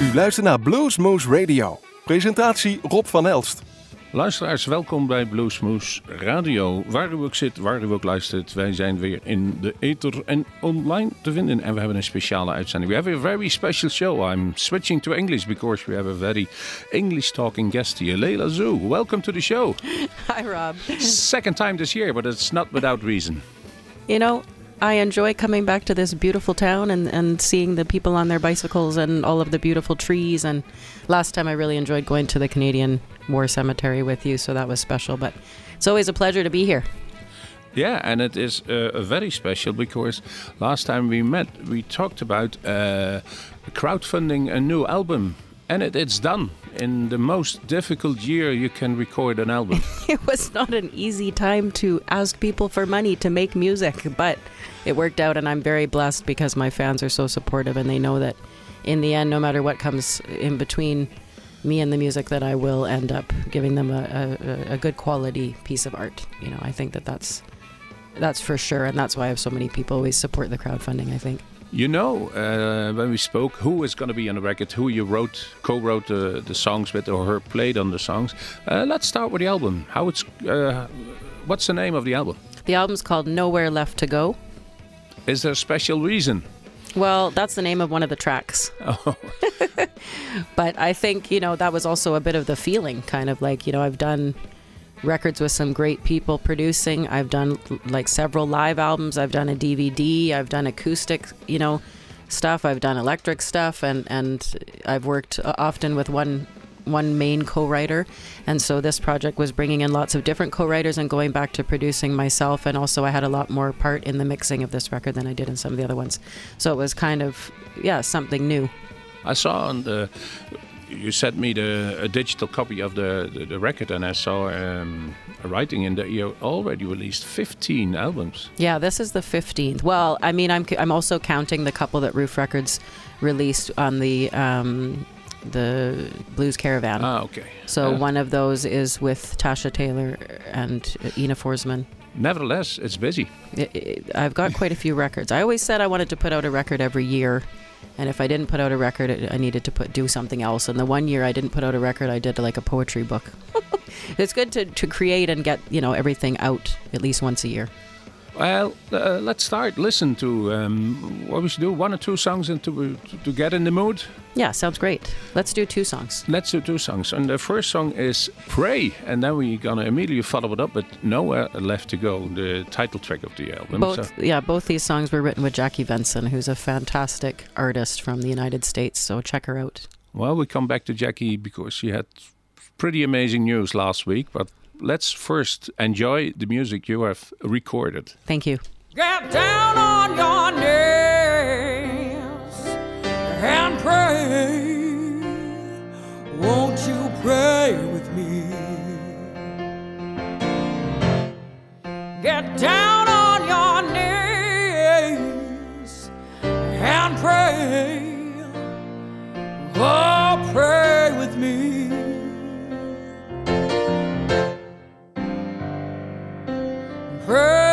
U luistert naar Bluesmoose Radio. Presentatie Rob van Elst. Luisteraars, welkom bij Bluesmoose Radio. Waar u ook zit, waar u ook luistert, wij zijn weer in de ether en online te vinden. En we hebben een speciale uitzending. We have a very special show. I'm switching to English because we have a very English-talking guest here. Leila Zoo, welcome to the show. Hi, Rob. Second time this year, but it's not without reason. You know, I enjoy coming back to this beautiful town and, and seeing the people on their bicycles and all of the beautiful trees. And last time I really enjoyed going to the Canadian War Cemetery with you, so that was special. But it's always a pleasure to be here. Yeah, and it is uh, very special because last time we met, we talked about uh, crowdfunding a new album, and it, it's done. In the most difficult year you can record an album. it was not an easy time to ask people for money to make music, but it worked out, and I'm very blessed because my fans are so supportive and they know that in the end, no matter what comes in between me and the music, that I will end up giving them a, a, a good quality piece of art. You know, I think that that's that's for sure, and that's why I have so many people always support the crowdfunding. I think. You know, uh, when we spoke, who is going to be on the record, who you wrote, co-wrote the, the songs with, or her played on the songs. Uh, let's start with the album. How it's, uh, what's the name of the album? The album's called Nowhere Left to Go. Is there a special reason? Well, that's the name of one of the tracks. Oh. but I think, you know, that was also a bit of the feeling, kind of like, you know, I've done records with some great people producing. I've done like several live albums. I've done a DVD. I've done acoustic, you know, stuff. I've done electric stuff, and and I've worked uh, often with one one main co-writer and so this project was bringing in lots of different co-writers and going back to producing myself and also i had a lot more part in the mixing of this record than i did in some of the other ones so it was kind of yeah something new i saw on the you sent me the a digital copy of the, the, the record and i saw um, a writing in that you already released 15 albums yeah this is the 15th well i mean i'm, I'm also counting the couple that Ruf records released on the um, the Blues Caravan. Ah, okay. So one of those is with Tasha Taylor and Ina Forsman. Nevertheless, it's busy. I've got quite a few records. I always said I wanted to put out a record every year, and if I didn't put out a record, I needed to put do something else. And the one year I didn't put out a record, I did like a poetry book. it's good to, to create and get you know everything out at least once a year. Well, uh, let's start. Listen to um, what we should do. One or two songs and to, to get in the mood. Yeah, sounds great. Let's do two songs. Let's do two songs. And the first song is Pray, and then we're gonna immediately follow it up with Nowhere Left to Go, the title track of the album. Both, so. yeah, both these songs were written with Jackie Venson, who's a fantastic artist from the United States. So check her out. Well, we come back to Jackie because she had pretty amazing news last week, but let's first enjoy the music you have recorded. Thank you. Get down on your knees and pray. Won't you pray with me? Get down on your knees and pray. Oh, pray you'll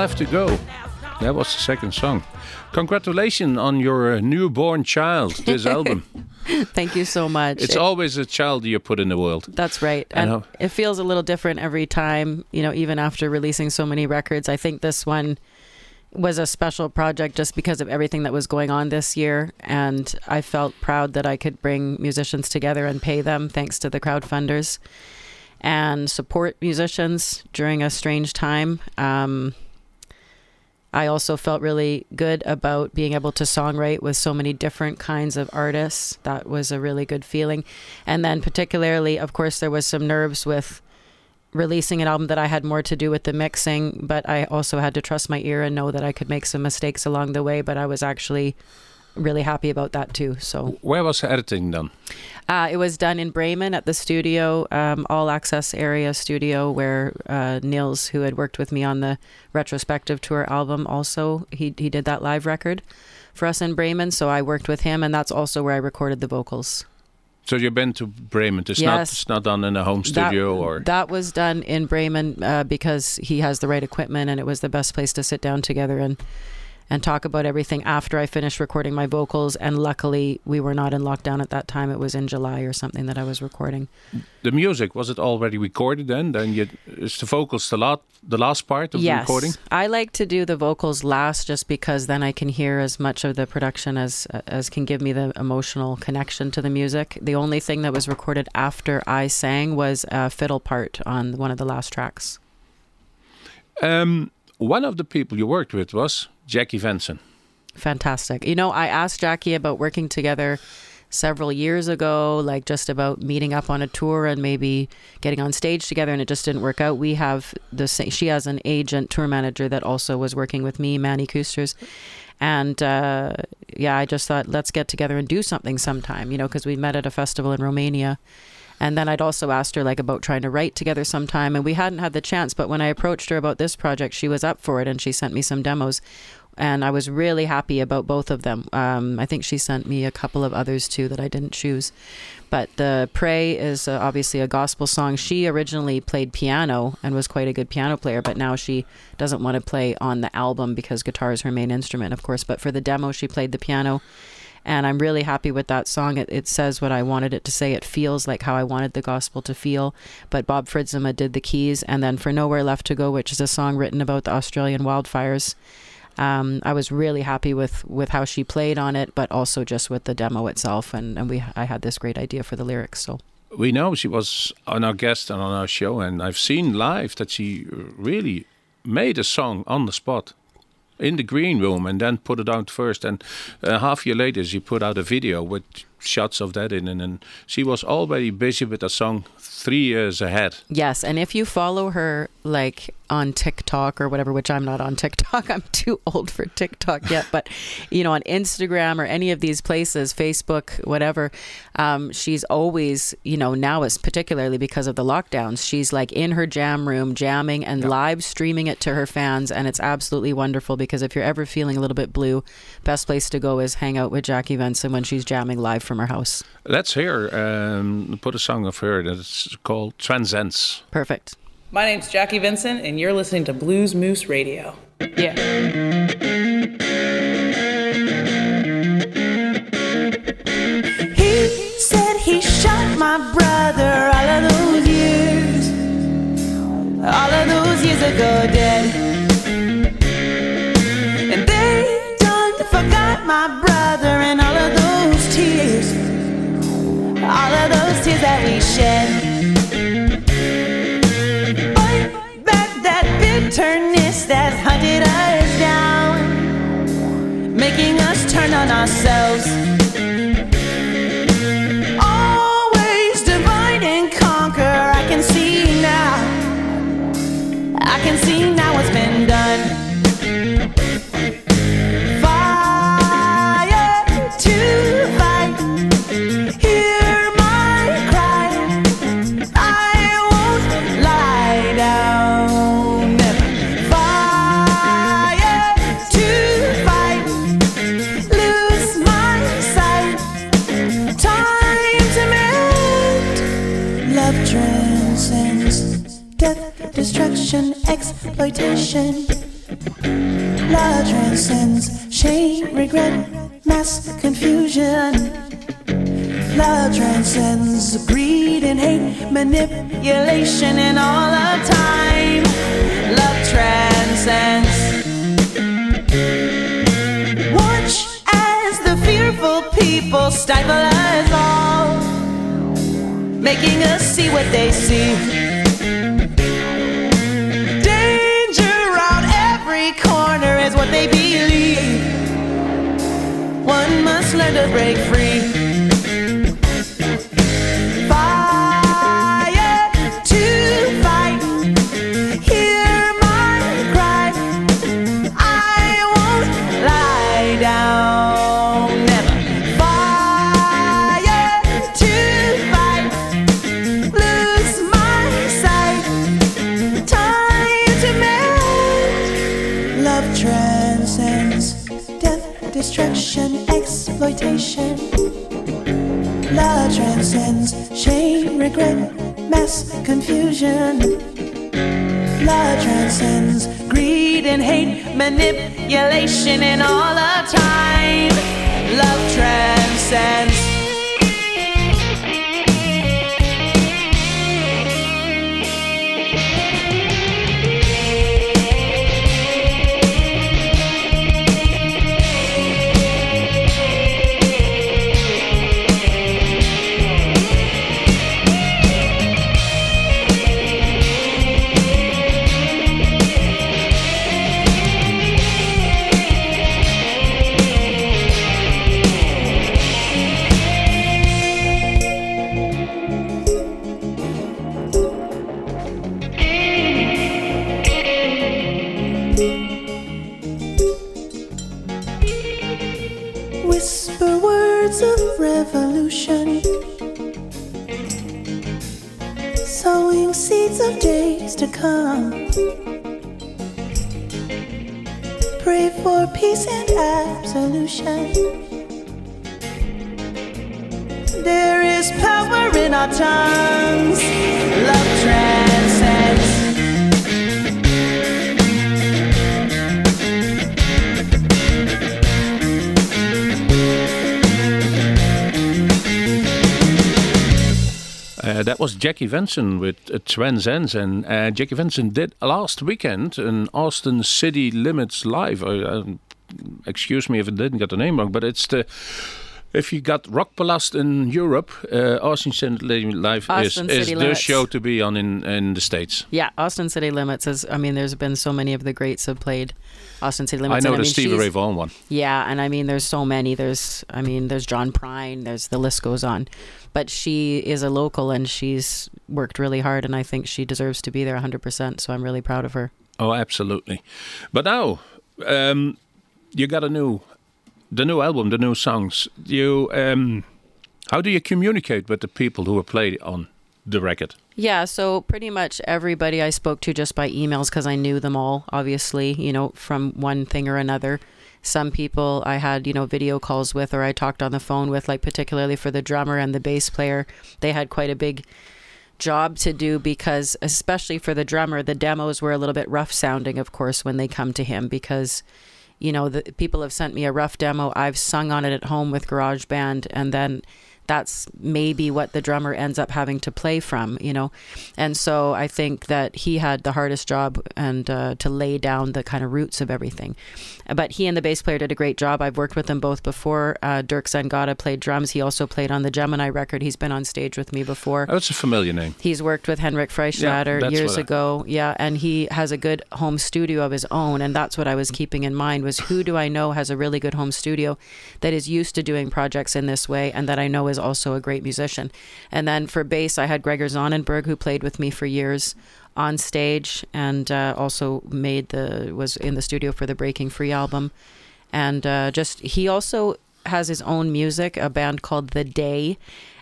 Left to Go. That was the second song. Congratulations on your uh, newborn child, this album. Thank you so much. It's It- always a child you put in the world. That's right. I And know. it feels a little different every time, you know, even after releasing so many records. I think this one was a special project just because of everything that was going on this year. And I felt proud that I could bring musicians together and pay them thanks to the crowdfunders and support musicians during a strange time. Um, I also felt really good about being able to songwrite with so many different kinds of artists. That was a really good feeling. And then, particularly, of course, there was some nerves with releasing an album that I had more to do with the mixing, but I also had to trust my ear and know that I could make some mistakes along the way. But I was actually really happy about that too. So Where was the editing done? uh, it was done in Bremen at the studio, um, all access area studio, where uh, Nils, who had worked with me on the retrospective tour album, also he he did that live record for us in Bremen. So I worked with him, and that's also where I recorded the vocals. So you've been to Bremen. It's not it's not done in a home That- studio or that was done in Bremen uh, because he has the right equipment, and it was the best place to sit down together and and talk about everything after I finished recording my vocals. And luckily, we were not in lockdown at that time. It was in July or something that I was recording. the music. Was it already recorded then? Then you is the vocals the lot the last part of the yes, recording? I like to do the vocals last, just because then I can hear as much of the production as as can give me the emotional connection to the music. The only thing that was recorded after I sang was a fiddle part on one of the last tracks. Um, one of the people you worked with was Jackie Venson. Fantastic. You know, I asked Jackie about working together several years ago, like just about meeting up on a tour and maybe getting on stage together, and it just didn't work out. We have the same, she has an agent, tour manager that also was working with me, Manny Koosters. And uh, yeah, I just thought, let's get together and do something sometime, you know, because we met at a festival in Romania. And then I'd also asked her like about trying to write together sometime, and we hadn't had the chance. But when I approached her about this project, she was up for it, and she sent me some demos, and I was really happy about both of them. Um, I think she sent me a couple of others too that I didn't choose. But the "Pray" is uh, obviously a gospel song. She originally played piano and was quite a good piano player, but now she doesn't want to play on the album because guitar is her main instrument, of course. But for the demo, she played the piano and I'm really happy with that song. It, it says what I wanted it to say. It feels like how I wanted the gospel to feel. But Bob Fridzema did the keys, and then for Nowhere Left to Go, which is a song written about the Australian wildfires. Um, I was really happy with, with how she played on it, but also just with the demo itself. And, and we I had this great idea for the lyrics. So We know she was on our guest and on our show, and I've seen live that she really made a song on the spot in the green room and then put it out first. And uh, half year later, she put out a video with shots of that in, and, and she was already busy with a song three years ahead. Yes, and if you follow her like on TikTok or whatever, which I'm not on TikTok, I'm too old for TikTok yet, but you know, on Instagram or any of these places, Facebook, whatever, um, she's always, you know, now it's particularly because of the lockdowns, she's like in her jam room jamming and live streaming it to her fans, and it's absolutely wonderful because if you're ever feeling a little bit blue, best place to go is hang out with Jackie Venson when she's jamming live from her house. Let's hear, um, put a song of her that's called Transcends. Perfect. My name's Jackie Venson, and you're listening to Bluesmoose Radio. Yeah. He said he shot my brother all of those years. All of those years ago, dead. And they done forgot my brother and all of those tears. All of those tears that we shed. Bitterness that hunted us down, making us turn on ourselves. Always divide and conquer. I can see now. I can see now what's been regret, mass confusion. Love transcends greed and hate, manipulation, and all of time. Love transcends. Watch as the fearful people stifle us all, making us see what they see. Danger around every corner is what they believe. Must learn to break free. Love transcends greed and hate, manipulation, and all the time. Love transcends. Absolution. There is power in our tongues. Love transcends. Uh, that was Jackie Venson with uh, Transcends. And uh, Jackie Venson did last weekend an Austin City Limits live. Uh, uh, excuse me if I didn't get the name wrong, but it's the. If you got Rockpalast in Europe, uh, Austin City Live Austin is, is City the show to be on in, in the States. Yeah, Austin City Limits is. I mean, there's been so many of the greats have played Austin City Limits. I know and the mean, Stevie Ray Vaughan one. Yeah, and I mean, there's so many. There's, I mean, there's John Prine. There's the list goes on. But she is a local, and she's worked really hard, and I think she deserves to be there 100%. So I'm really proud of her. Oh, absolutely. But now, um, you got a new, the new album, the new songs. You, um, how do you communicate with the people who are played on the record? Yeah, so pretty much everybody I spoke to just by emails because I knew them all, obviously, you know, from one thing or another. Some people I had, you know, video calls with or I talked on the phone with, like particularly for the drummer and the bass player. They had quite a big job to do because, especially for the drummer, the demos were a little bit rough sounding, of course, when they come to him because you know the people have sent me a rough demo. I've sung on it at home with garageband and then that's maybe what the drummer ends up having to play from you know? And so i think that he had the hardest job and uh, to lay down the kind of roots of everything but he and the bass player did a great job i've worked with them both before uh, Dirk Sengotta played drums he also played on the gemini record he's been on stage with me before Oh, it's a familiar name. He's worked with Henrik Freischlader that's years ago. Yeah, and he has a good home studio of his own, and that's what I was keeping in mind was who do I know has a really good home studio that is used to doing projects in this way and that I know is also a great musician. And then for bass, I had Gregor Sonnenberg, who played with me for years on stage and uh, also made the was in the studio for the Breaking Free album, and uh, just he also has his own music, a band called The Day,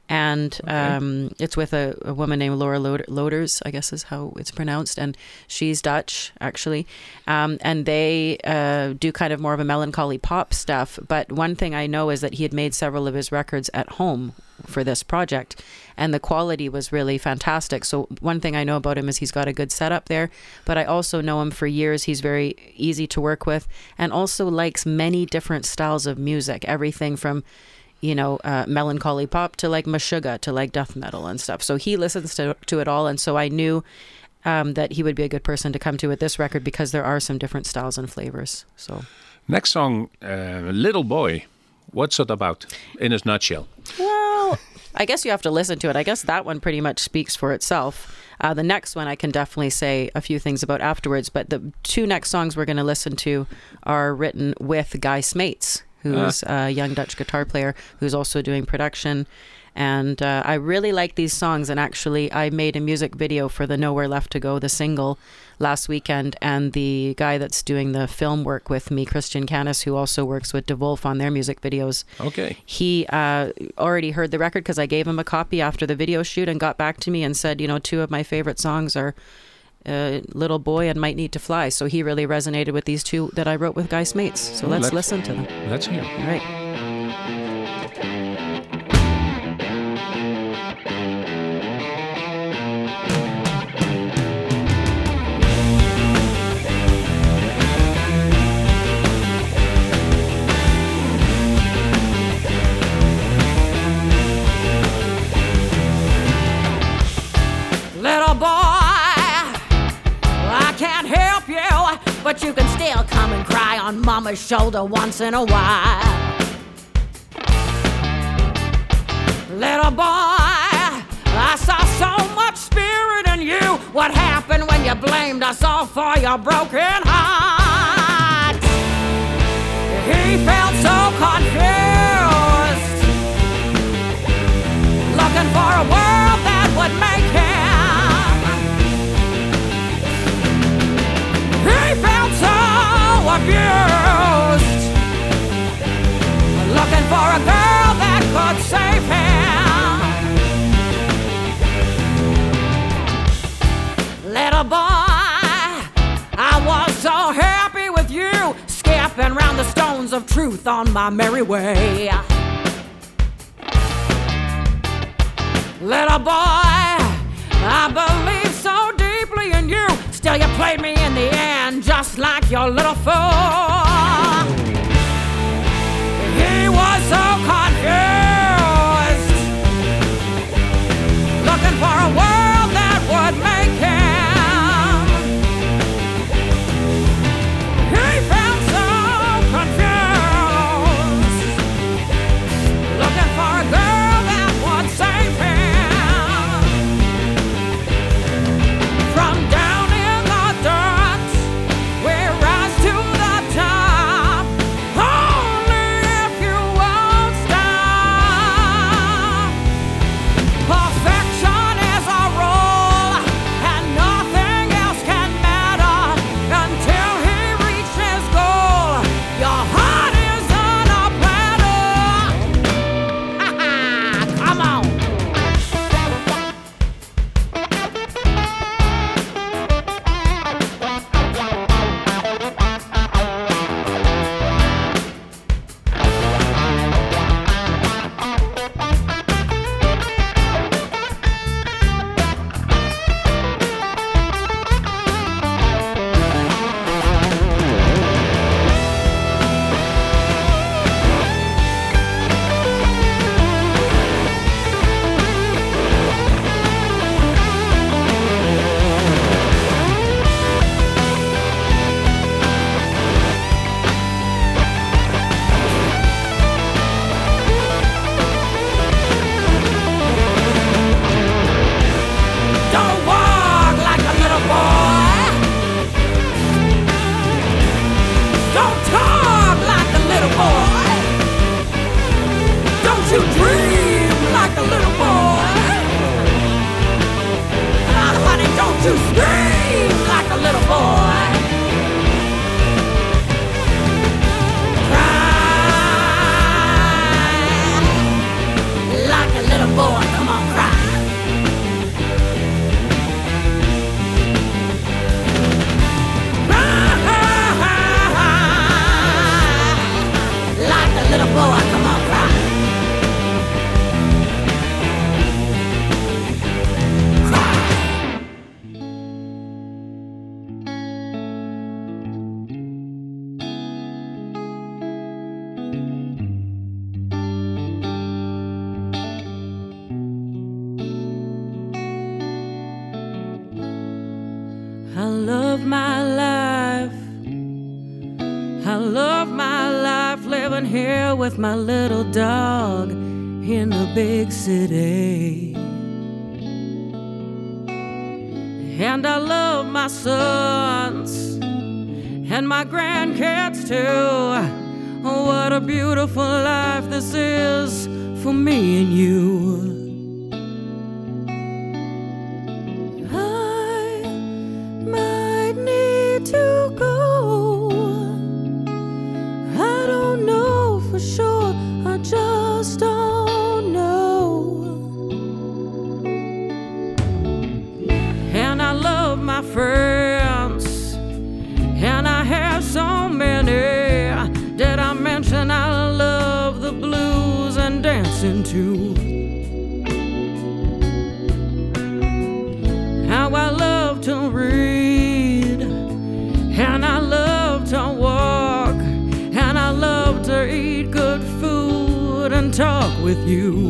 and um, it's with a, a woman named Laura Loder- Loders, I guess is how it's pronounced, and she's Dutch actually, um, and they uh, do kind of more of a melancholy pop stuff. But one thing I know is that he had made several of his records at home for this project, and the quality was really fantastic. So one thing I know about him is he's got a good setup there, but I also know him for years. He's very easy to work with, and also likes many different styles of music, everything from you know, uh, melancholy pop to like Meshuggah to like death metal and stuff. So he listens to, to it all. And so I knew um, that he would be a good person to come to with this record because there are some different styles and flavors. So Next song, uh, Little Boy. What's it about in a nutshell? Well, I guess you have to listen to it. I guess that one pretty much speaks for itself. Uh, the next one I can definitely say a few things about afterwards, but the two next songs we're going to listen to are written with Guy Smeets, who's a young Dutch guitar player who's also doing production. And uh, I really like these songs. And actually, I made a music video for the Nowhere Left to Go, the single, last weekend. And the guy that's doing the film work with me, Christian Canis, who also works with DeWolff on their music videos, Okay. he uh, already heard the record because I gave him a copy after the video shoot and got back to me and said, you know, two of my favorite songs are uh, Little Boy and Might Need to Fly. So he really resonated with these two that I wrote with Guy Smeets. So let's let's- listen to them. Let's hear. All right. Mama's shoulder once in a while. Little boy, I saw so much spirit in you. What happened when you blamed us all for your broken heart? He felt so confused looking for a world that would make him. Abused, looking for a girl that could save him. Little boy, I was so happy with you, skipping round the stones of truth on my merry way. Little boy, I believe Still, you played me in the end, just like your little fool. with my little dog in the big city. And I love my sons and my grandkids too. Oh, what a beautiful life this is for me and you. too. How I love to read, and I love to walk, and I love to eat good food and talk with you.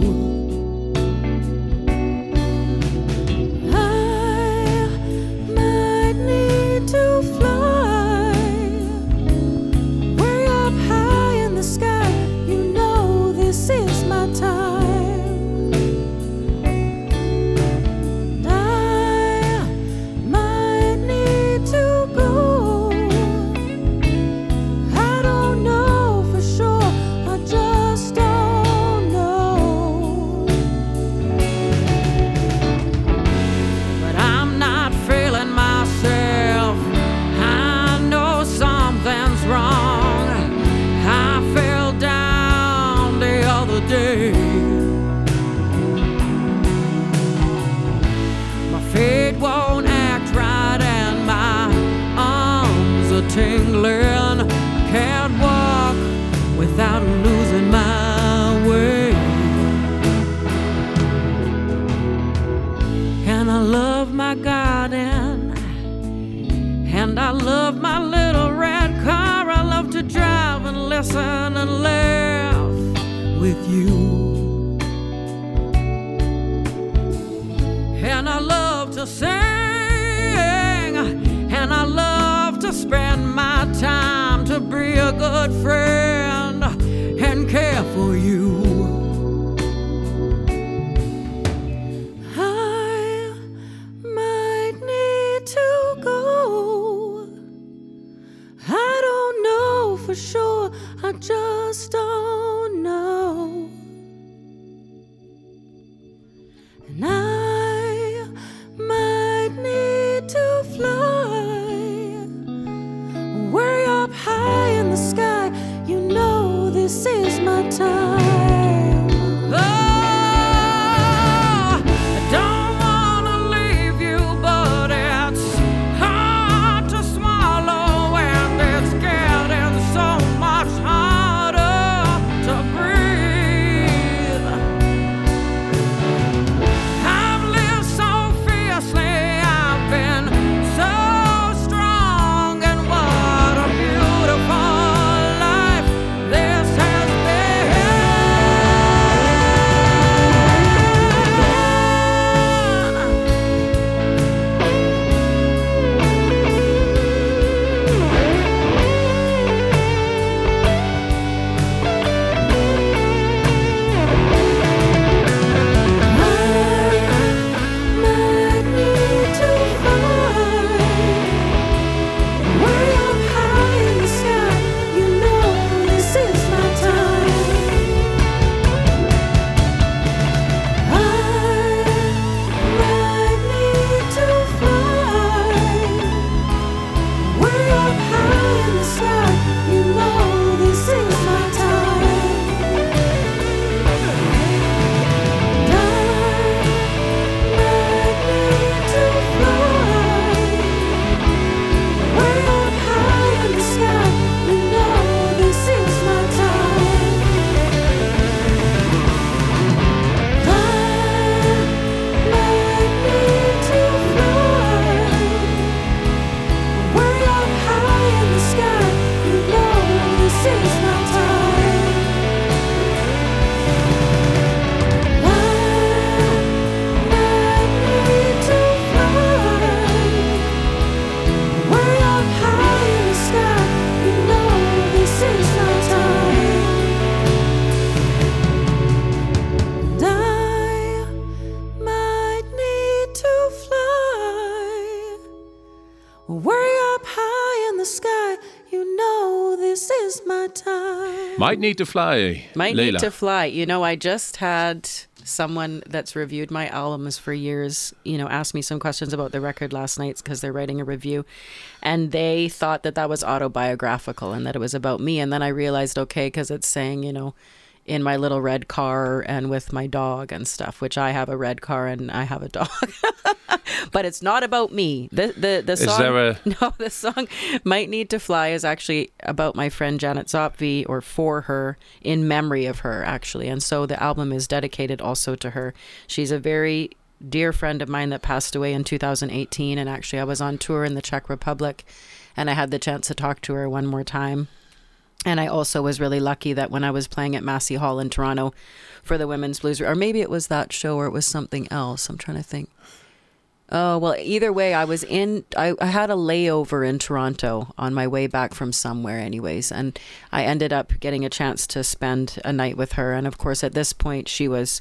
Time. Might need to fly. Might Layla. need to fly. You know, I just had someone that's reviewed my albums for years, you know, ask me some questions about the record last night because they're writing a review. And they thought that that was autobiographical and that it was about me. And then I realized, okay, because it's saying, you know, in my little red car and with my dog and stuff, which I have a red car and I have a dog. but it's not about me. The the the song a- No, the song Might Need to Fly is actually about my friend Janet Zopvi or for her in memory of her actually. And so the album is dedicated also to her. She's a very dear friend of mine that passed away in 2018 and actually I was on tour in the Czech Republic and I had the chance to talk to her one more time. And I also was really lucky that when I was playing at Massey Hall in Toronto for the Women's Blues, or maybe it was that show or it was something else. I'm trying to think. Oh, well, either way, I was in, I, I had a layover in Toronto on my way back from somewhere, anyways. And I ended up getting a chance to spend a night with her. And of course, at this point, she was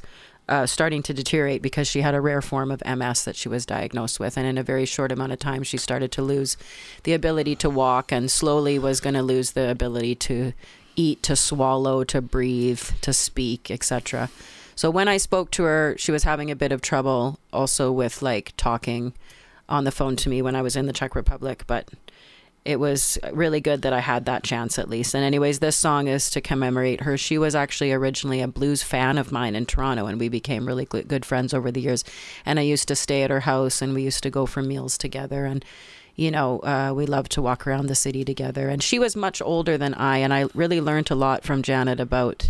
uh, starting to deteriorate because she had a rare form of MS that she was diagnosed with. And in a very short amount of time, she started to lose the ability to walk and slowly was going to lose the ability to eat, to swallow, to breathe, to speak, etc. So when I spoke to her, she was having a bit of trouble also with like talking on the phone to me when I was in the Czech Republic, but it was really good that I had that chance at least. And anyways, this song is to commemorate her. She was actually originally a blues fan of mine in Toronto and we became really good friends over the years. And I used to stay at her house and we used to go for meals together and you know, uh, we loved to walk around the city together. And she was much older than I, and I really learned a lot from Janet about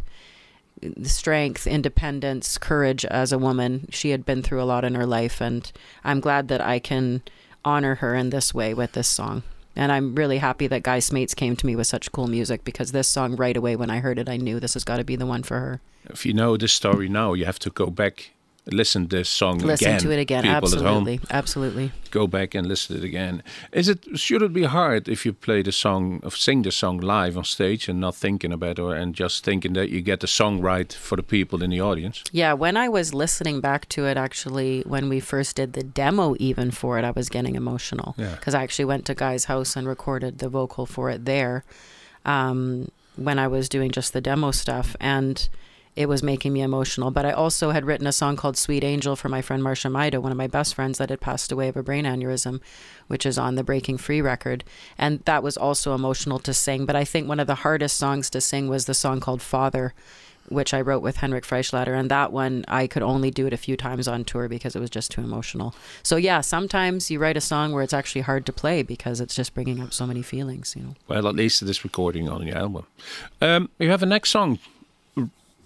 strength, independence, courage as a woman. She had been through a lot in her life, and I'm glad that I can honor her in this way with this song. And I'm really happy that Guy Smeets came to me with such cool music because this song, right away when I heard it, I knew this has got to be the one for her. If you know the story now, you have to go back, listen to this song Listen again. to it again. People Absolutely. Absolutely. go back and listen to it again. Is it should it be hard if you play the song sing the song live on stage and not thinking about it or and just thinking that you get the song right for the people in the audience? Yeah, when I was listening back to it, actually, when we first did the demo, even for it, I was getting emotional Yeah. because I actually went to Guy's house and recorded the vocal for it there um, when I was doing just the demo stuff, and it was making me emotional. But I also had written a song called "Sweet Angel" for my friend Marsha Maida, one of my best friends that had passed away of a brain aneurysm, which is on the Breaking Free record, and that was also emotional to sing. But I think one of the hardest songs to sing was the song called "Father." which I wrote with Henrik Freischlader. And that one, I could only do it a few times on tour because it was just too emotional. So, yeah, sometimes you write a song where it's actually hard to play because it's just bringing up so many feelings, you know. Well, at least it is recording on your album. Um, you have a next song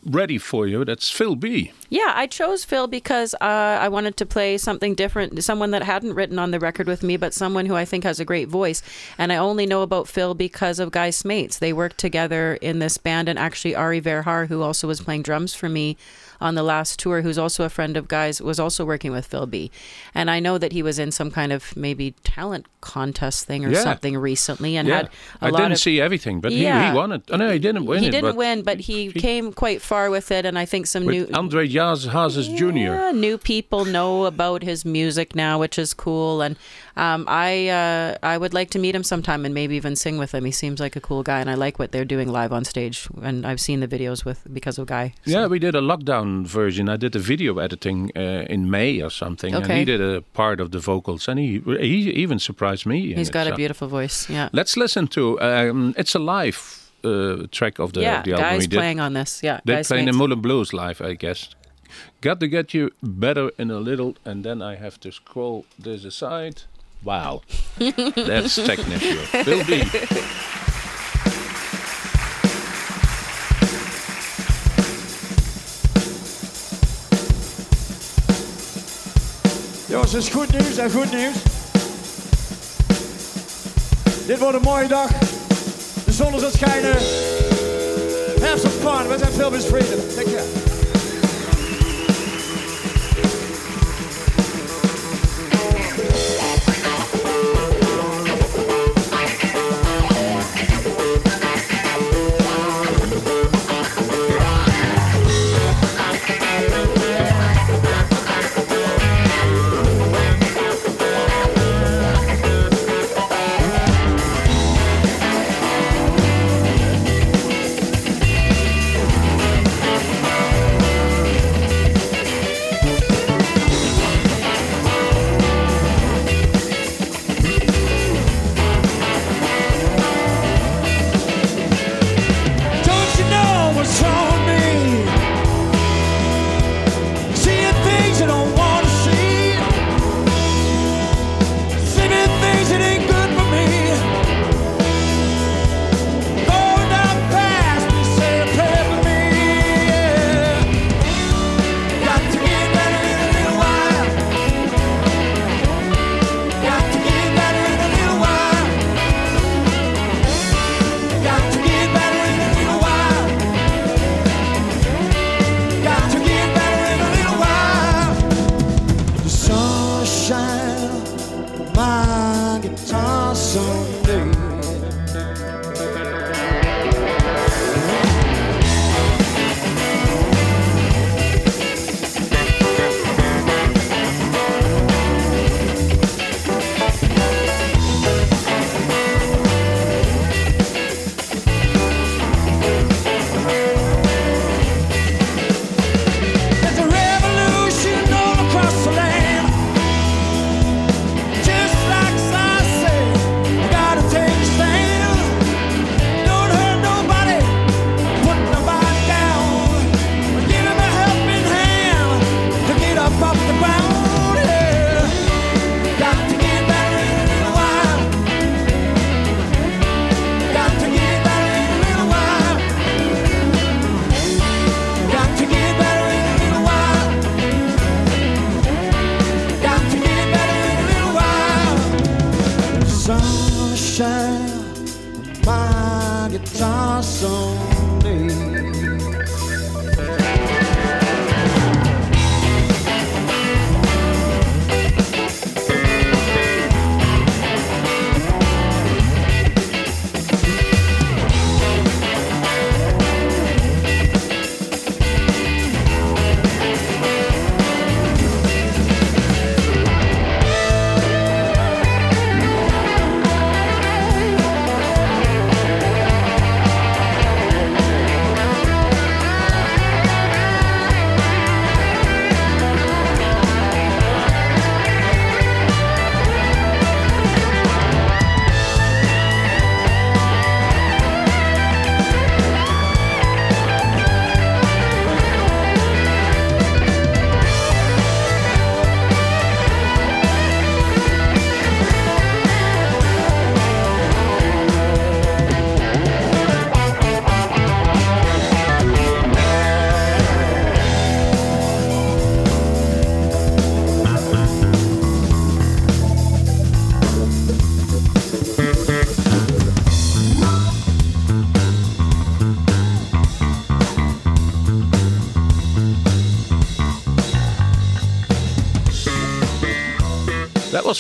ready for you. That's Phil Bee. Yeah, I chose Phil because uh, I wanted to play something different, someone that hadn't written on the record with me, but someone who I think has a great voice. And I only know about Phil because of Guy Smeets. They worked together in this band, and actually Ari Verhar, who also was playing drums for me on the last tour, who's also a friend of Guy's, was also working with Phil Bee. And I know that he was in some kind of maybe talent contest thing or Yeah. something recently, and yeah, had a I lot didn't of see everything, but he, Yeah. he won it. Oh, no, he didn't win he it. didn't but win, but he, came quite far with it, and I think some new Andre Jaz- Hazes Jr. new people know about his music now, which is cool. And um, I uh, I would like to meet him sometime and maybe even sing with him. He seems like a cool guy, and I like what they're doing live on stage. And I've seen the videos with because of Guy. so- Yeah, we did a lockdown version. I did the video editing uh, in May or something, and he did a part of the vocals, and he he even surprised me. he's it, got a so- beautiful voice. Yeah, Let's listen to um, "It's a Live" uh, track of the, yeah. the album Guy's playing on this. Yeah, They Guy's playing the. Mullen Blues live, I guess. Got to get you better in a little, and then I have to scroll this aside. Wow, that's technical. Will be. Jongens, het is goed nieuws en goed nieuws. Dit wordt een mooie dag. De zon is aan het schijnen. Have some fun. We zijn veel vrienden. Take care.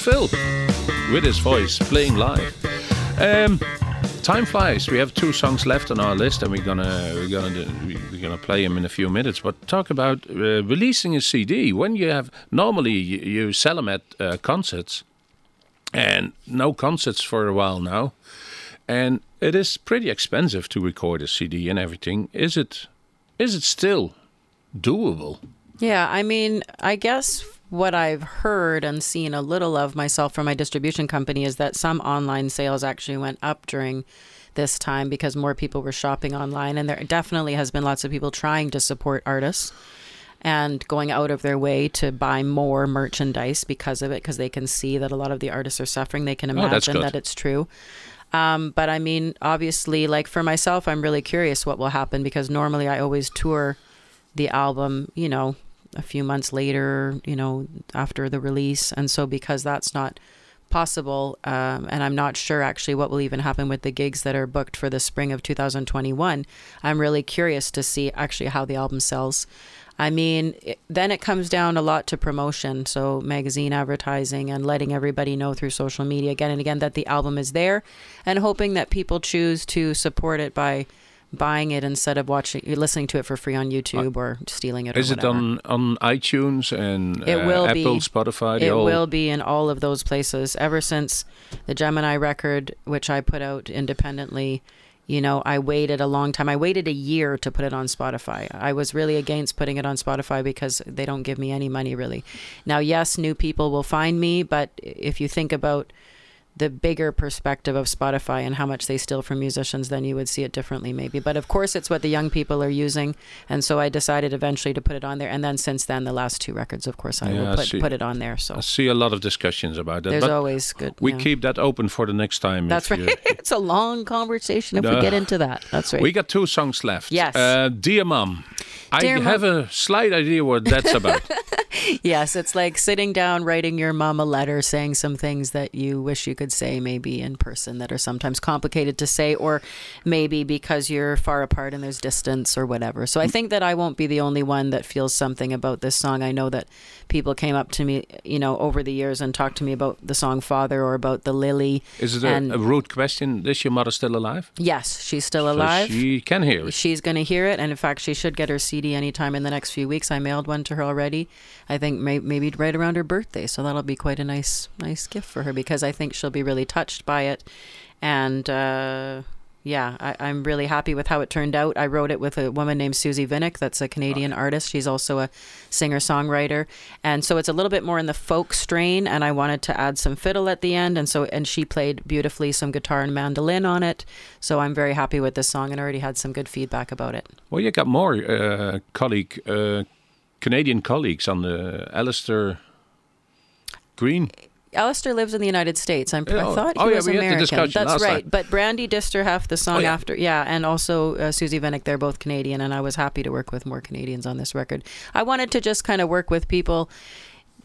Phil with his voice playing live. Um, time flies. We have two songs left on our list, and we're gonna we're gonna we're gonna play them in a few minutes. But talk about uh, releasing a CD. When you have normally you, sell them at uh, concerts, and no concerts for a while now, and it is pretty expensive to record a CD and everything. Is it? Is it still doable? Yeah, I mean, I guess what I've heard and seen a little of myself from my distribution company is that some online sales actually went up during this time because more people were shopping online. And there definitely has been lots of people trying to support artists and going out of their way to buy more merchandise because of it, because they can see that a lot of the artists are suffering. They can Oh, imagine good. that it's true. Um, but I mean, obviously, like for myself, I'm really curious what will happen because normally I always tour the album, you know, a few months later, you know, after the release. And so because that's not possible, um, and I'm not sure actually what will even happen with the gigs that are booked for the spring of 2021, I'm really curious to see actually how the album sells. I mean, it, then it comes down a lot to promotion. So, magazine advertising and letting everybody know through social media again and again that the album is there and hoping that people choose to support it by buying it instead of watching, listening to it for free on YouTube or stealing it. Or Is it on on iTunes and It uh, will Apple, be. Spotify? It whole- will be in all of those places. Ever since the Gemini record, which I put out independently, you know, I waited a long time. I waited a year to put it on Spotify. I was really against putting it on Spotify because they don't give me any money really. Now, yes, new people will find me, but if you think about the bigger perspective of Spotify and how much they steal from musicians, then you would see it differently, maybe. But of course, it's what the young people are using, and so I decided eventually to put it on there. And then since then, the last two records, of course, I Yeah, will put see. put it on there. So I see a lot of discussions about that. there's but always good. we yeah. keep that open for the next time. That's right. you- it's a long conversation if Uh, we get into that. That's right. We got two songs left. Yes. Uh, Dear Mom. I Mom- have a slight idea what that's about. Yes, it's like sitting down, writing your mom a letter, saying some things that you wish you could say maybe in person that are sometimes complicated to say, or maybe because you're far apart and there's distance or whatever. So I mm. think that I won't be the only one that feels something about this song. I know that people came up to me, you know, over the years and talked to me about the song Father or about the Lily. Is it a, And- a rude question? Is your mother still alive? Yes, she's still So alive. she can hear it. She's going to hear it, and in fact, she should get her CD anytime in the next few weeks. I mailed one to her already. I think may- maybe right around her birthday, so that'll be quite a nice, nice gift for her because I think she'll be really touched by it. And uh, yeah, I, I'm really happy with how it turned out. I wrote it with a woman named Susie Vinnick, that's a Canadian artist. She's also a singer songwriter, and so it's a little bit more in the folk strain. And I wanted to add some fiddle at the end, and so and she played beautifully some guitar and mandolin on it. So I'm very happy with this song, and already had some good feedback about it. Well, you got more uh, colleague, uh, Canadian colleagues on the Alastair Greene. Alastair lives in the United States. I'm, Yeah, I thought he oh, yeah, was we had the American. That's right. time. But Brandi Disterheft, the song Oh, yeah. after, yeah, and also uh, Susie Vinnick, they're both Canadian, and I was happy to work with more Canadians on this record. I wanted to just kind of work with people,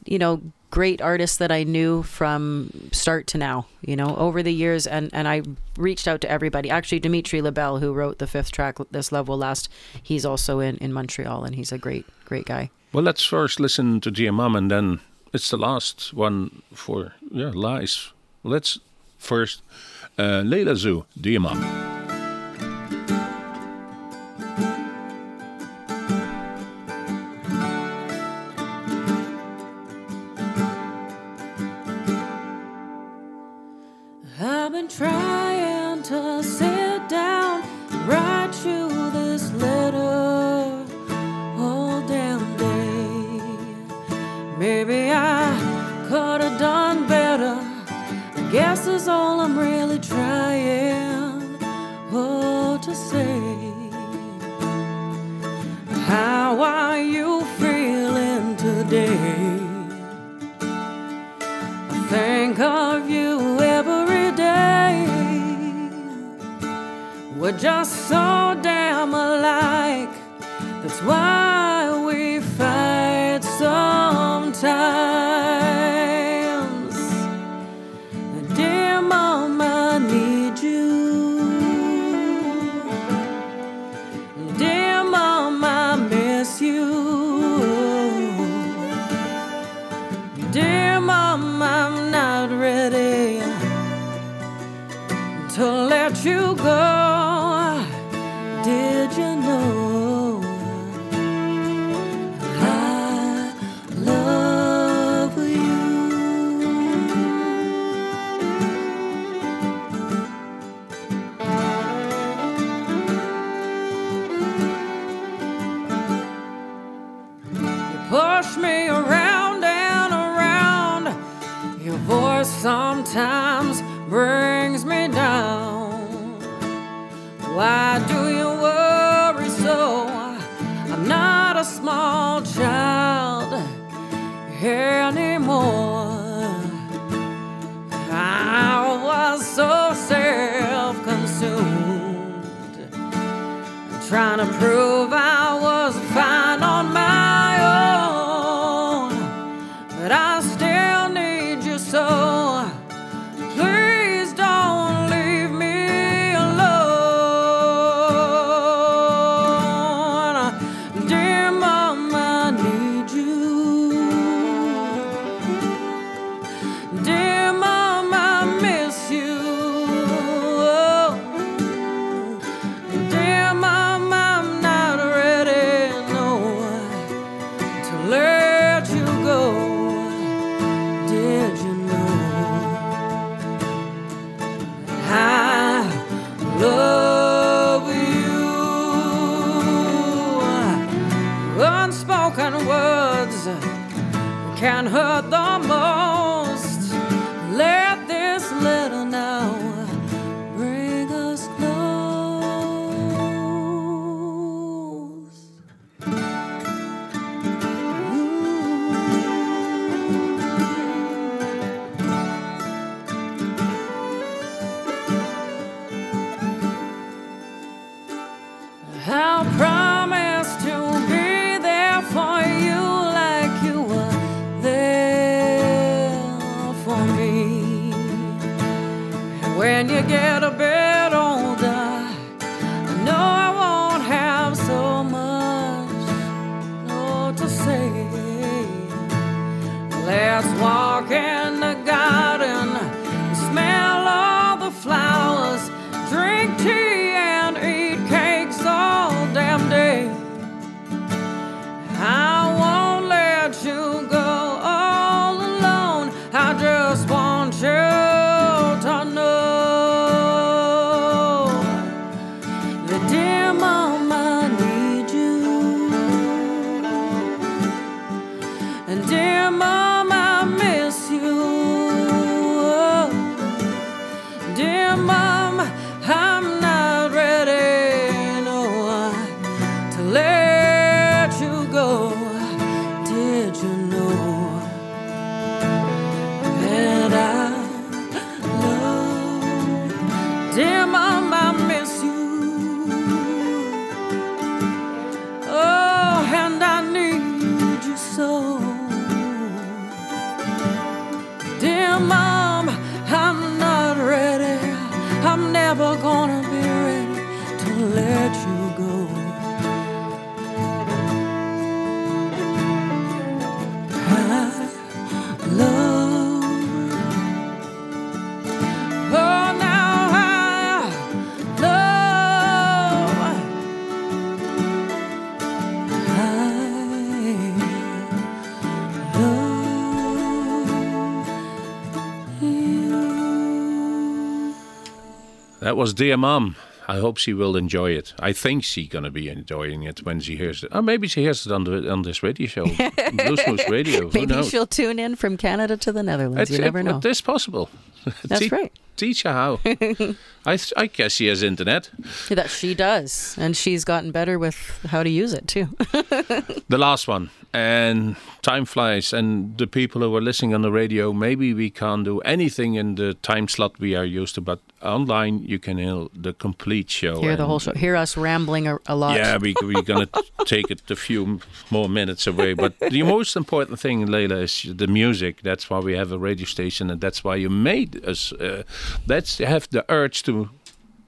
you know, great artists that I knew from start to now, you know, over the years, and and I reached out to everybody. Actually, Dimitri Labelle, who wrote the fifth track, "This Love Will Last," he's also in in Montreal, and he's a great great guy. Well, let's first listen to Dear Mom, and then it's the last one for yeah lies. Let's first uh, Layla Zoe, Dear That was Dear Mom. I hope she will enjoy it. I think she's going to be enjoying it when she hears it. Or maybe she hears it on, the, on this radio show, Radio. Maybe she'll tune in from Canada to the Netherlands. you It's- never it- know. It is possible. That's Te- right. Teach her how. I, th- I guess she has internet. That she does, and she's gotten better with how to use it too. The last one. And time flies. And the people who are listening on the radio, maybe we can't do anything in the time slot we are used to, but online you can hear the complete show. Hear the whole show. Hear us rambling a, a lot. Yeah, we, we're going to take it a few more minutes away. But the most important thing, Layla, is the music. That's why we have a radio station, and that's why you made us. Uh, that's have the urge to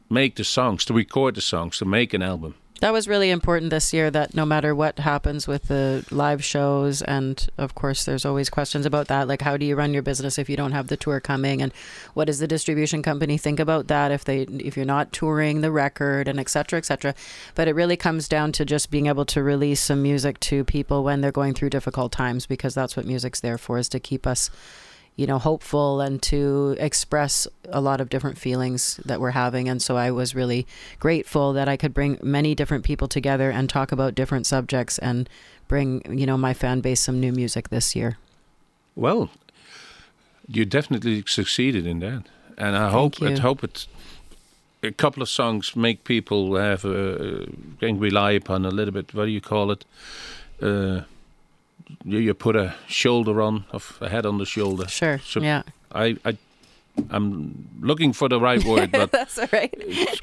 make the songs, to record the songs, to make an album. That was really important this year that no matter what happens with the live shows, and of course, there's always questions about that. Like, how do you run your business if you don't have the tour coming? And what does the distribution company think about that if they if you're not touring the record and et cetera, et cetera? But it really comes down to just being able to release some music to people when they're going through difficult times because that's what music's there for is to keep us you know, hopeful and to express a lot of different feelings that we're having. And so I was really grateful that I could bring many different people together and talk about different subjects and bring, you know, my fan base some new music this year. Well, you definitely succeeded in that, and I hope you. it hope it. A couple of songs make people have uh, can rely upon a little bit. What do you call it? Uh, you, you put a shoulder on, of a head on the shoulder. Sure. So yeah. I, I, I'm looking for the right word, but That's all right.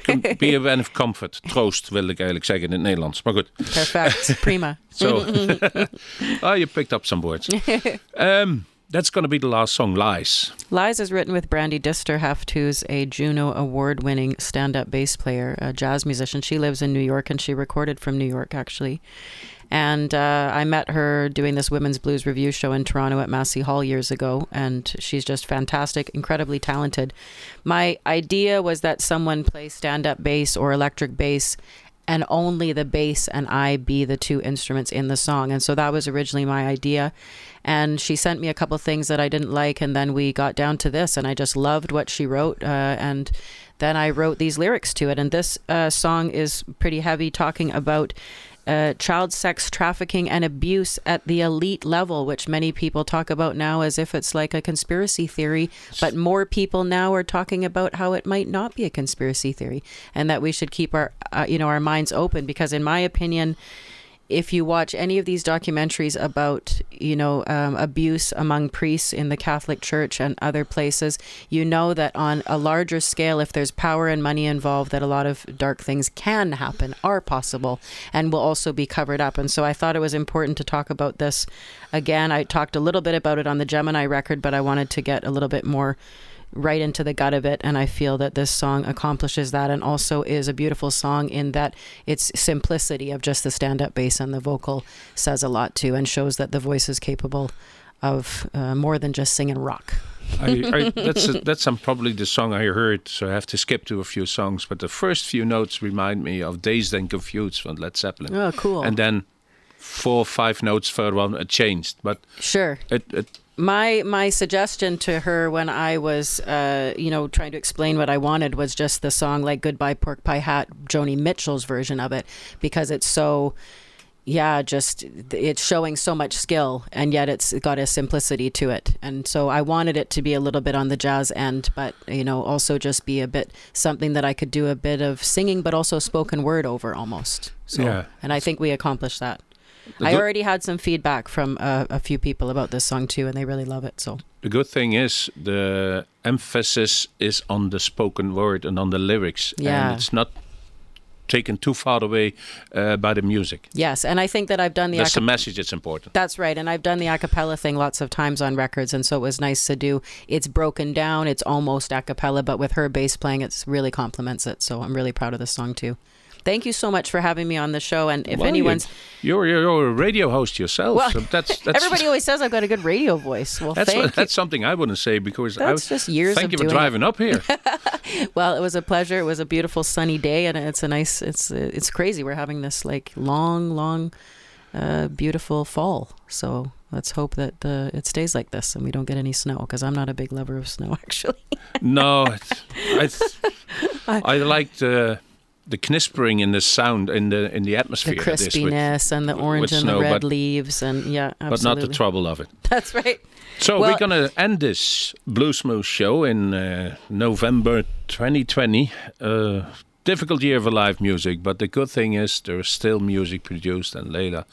can be a van of comfort. Troost wil ik eigenlijk zeggen in het Nederlands. Maar goed. Perfect. Prima. So, oh, you picked up some words. Um, that's going to be the last song, Lies. Lies is written with Brandi Disterheft, who's a Juno Award winning stand up bass player, a jazz musician. She lives in New York and she recorded from New York, actually. And uh, I met her doing this women's blues review show in Toronto at Massey Hall years ago. And she's just fantastic, incredibly talented. My idea was that someone play stand up bass or electric bass and only the bass and I be the two instruments in the song. And so that was originally my idea. And she sent me a couple things that I didn't like, and then we got down to this, and I just loved what she wrote. Uh, and then I wrote these lyrics to it. And this uh, song is pretty heavy, talking about uh, child sex trafficking and abuse at the elite level, which many people talk about now as if it's like a conspiracy theory. But more people now are talking about how it might not be a conspiracy theory, and that we should keep our, uh, you know, our minds open. Because in my opinion, if you watch any of these documentaries about you know um, abuse among priests in the Catholic Church and other places, you know that on a larger scale, if there's power and money involved, that a lot of dark things can happen, are possible, and will also be covered up. And so I thought it was important to talk about this again. I talked a little bit about it on the Gemini record, but I wanted to get a little bit more right into the gut of it. And I feel that this song accomplishes that and also is a beautiful song in that its simplicity of just the stand up bass and the vocal says a lot too and shows that the voice is capable of uh, more than just singing rock. I, I, that's that's um, probably the song I heard, so I have to skip to a few songs. But the first few notes remind me of "Dazed and Confused" from Led Zeppelin. Oh, cool. And then four, five notes further on, it changed. But Sure. it, it my my suggestion to her when I was uh, you know trying to explain what I wanted was just the song like Goodbye Pork Pie Hat, Joni Mitchell's version of it because it's so yeah, just it's showing so much skill and yet it's got a simplicity to it. And so I wanted it to be a little bit on the jazz end, but you know, also just be a bit something that I could do a bit of singing but also spoken word over almost. So Yeah. and I think we accomplished that. I already had some feedback from uh, a few people about this song too, and they really love it. So the good thing is the emphasis is on the spoken word and on the lyrics, Yeah. and it's not taken too far away uh, by the music. yes, and I think that I've done the That's the message. It's important. that's right, and I've done the a cappella thing lots of times on records, and so it was nice to do. It's broken down, it's almost a cappella, but with her bass playing, it really complements it. So I'm really proud of this song too. Thank you so much for having me on the show, and if Well, anyone's you're, you're you're a radio host yourself. Well, so that's, that's everybody always says I've got a good radio voice. Well, That's thank what, that's something I wouldn't say because I That's was- just years Thank you for doing it. driving up here. Well, it was a pleasure. It was a beautiful sunny day, and it's a nice. It's it's crazy. We're having this like long, long, uh, beautiful fall. So let's hope that the it stays like this and we don't get any snow because I'm not a big lover of snow actually. no, it's- I I like the the knispering in the sound in the in the the atmosphere. it is with- crispiness and the orange and snow, the red but- leaves and yeah, absolutely. but not the trouble of it. That's right. So Well- we're gonna end this Bluesmoose show in uh, November 2020. Uh, difficult year for live music, but the good thing is there is still music produced, and Layla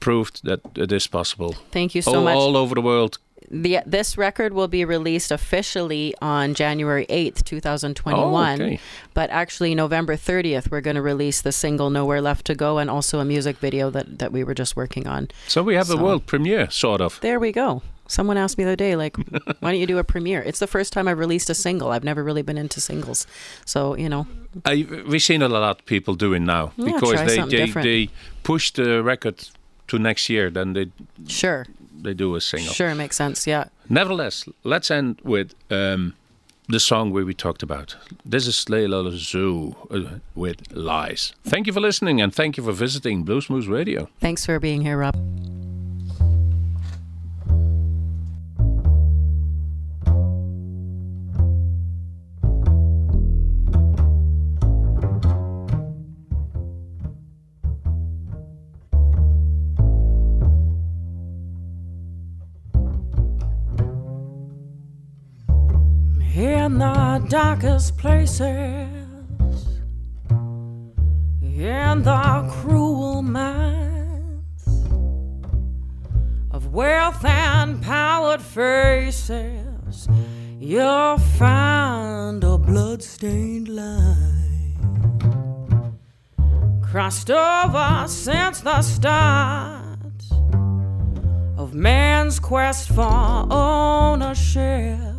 proved that it is possible. Thank you so all, much. all over the world. The, this record will be released officially on January 8th, 2021. Oh, okay. But actually, November 30th, we're going to release the single Nowhere Left to Go and also a music video that, that we were just working on. So we have a world premiere, sort of. There we go. Someone asked me the other day, like, why don't you do a premiere? It's the first time I've released a single. I've never really been into singles. So, you know, I, we've seen a lot of people doing now Yeah, because they, they, different. they push the record to next year, then they sure. They do a single. Sure, it makes sense. Yeah. Nevertheless, let's end with um, the song where we talked about. This is Layla Zoe uh, with Lies. Thank you for listening and thank you for visiting Bluesmoose Radio. Thanks for being here, Rob. Darkest places, in the cruel minds of wealth and powered faces, you'll find a bloodstained line crossed over since the start of man's quest for ownership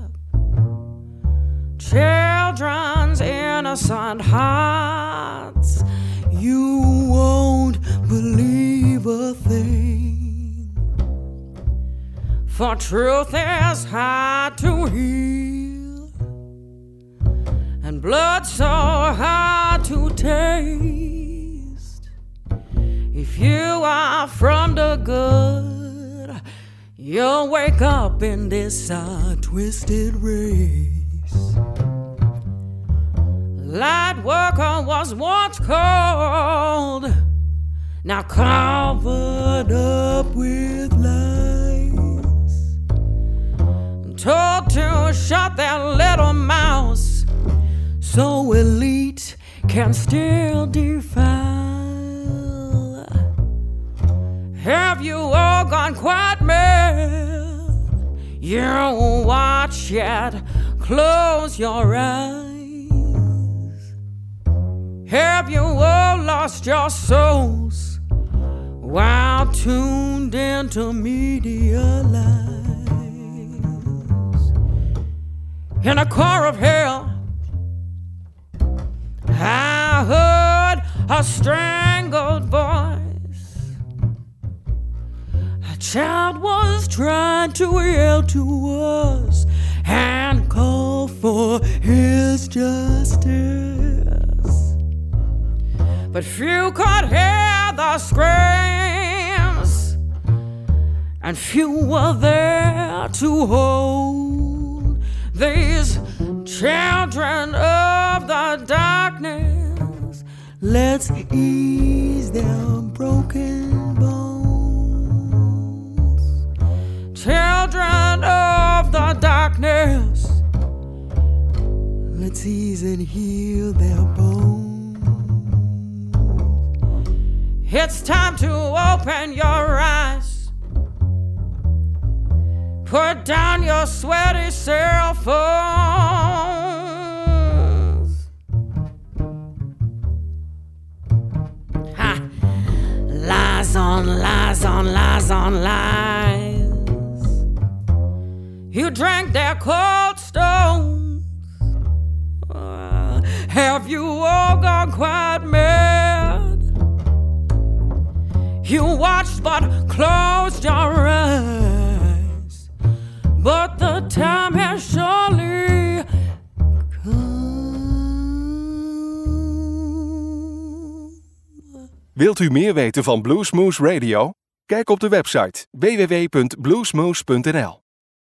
children's innocent hearts. You won't believe a thing. For truth is hard to heal, and blood so hard to taste. If you are from the good, you'll wake up in this uh, twisted race. Light worker was once called, now covered up with lies. Told to shut their little mouths so elite can still defile. Have you all gone quite mad? You watch yet, close your eyes. Have you all lost your souls while tuned into media lies? in a core of hell. I heard a strangled voice. A child was trying to yell to us and call for his justice. But few could hear the screams, and few were there to hold these children of the darkness. Let's ease their broken bones. Children of the darkness, let's ease and heal their bones. It's time to open your eyes. Put down your sweaty cell phones. Ha! Lies on lies on lies on lies. You drank their cold stones. Uh, have you all gone quite mad? You watched but closed your eyes. But the time has surely come. Wilt u meer weten van Bluesmoose Radio? Kijk op de website www.bluesmoose.nl.